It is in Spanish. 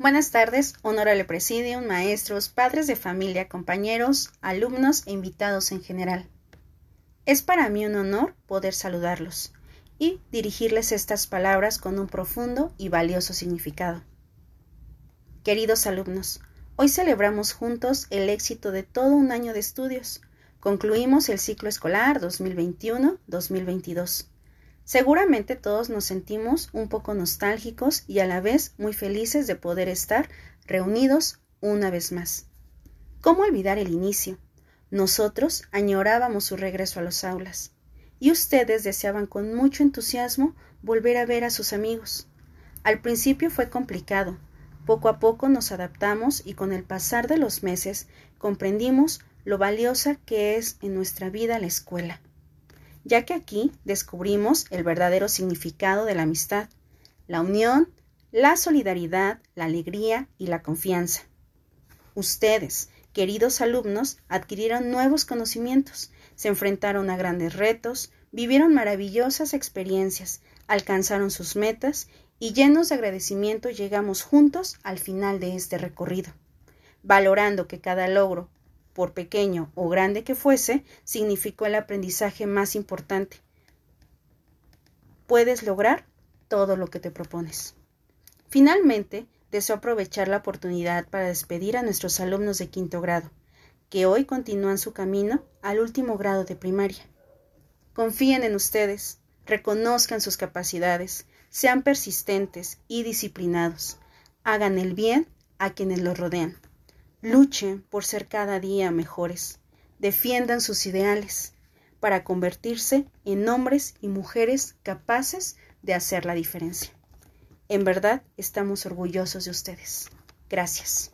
Buenas tardes, honorable presidium, maestros, padres de familia, compañeros, alumnos e invitados en general. Es para mí un honor poder saludarlos y dirigirles estas palabras con un profundo y valioso significado. Queridos alumnos, hoy celebramos juntos el éxito de todo un año de estudios. Concluimos el ciclo escolar 2021-2022. Seguramente todos nos sentimos un poco nostálgicos y a la vez muy felices de poder estar reunidos una vez más. ¿Cómo olvidar el inicio? Nosotros añorábamos su regreso a las aulas y ustedes deseaban con mucho entusiasmo volver a ver a sus amigos. Al principio fue complicado, poco a poco nos adaptamos y con el pasar de los meses comprendimos lo valiosa que es en nuestra vida la escuela ya que aquí descubrimos el verdadero significado de la amistad, la unión, la solidaridad, la alegría y la confianza. Ustedes, queridos alumnos, adquirieron nuevos conocimientos, se enfrentaron a grandes retos, vivieron maravillosas experiencias, alcanzaron sus metas y llenos de agradecimiento llegamos juntos al final de este recorrido, valorando que cada logro, por pequeño o grande que fuese, significó el aprendizaje más importante. Puedes lograr todo lo que te propones. Finalmente, deseo aprovechar la oportunidad para despedir a nuestros alumnos de quinto grado, que hoy continúan su camino al último grado de primaria. Confíen en ustedes, reconozcan sus capacidades, sean persistentes y disciplinados, hagan el bien a quienes los rodean. Luchen por ser cada día mejores. Defiendan sus ideales para convertirse en hombres y mujeres capaces de hacer la diferencia. En verdad, estamos orgullosos de ustedes. Gracias.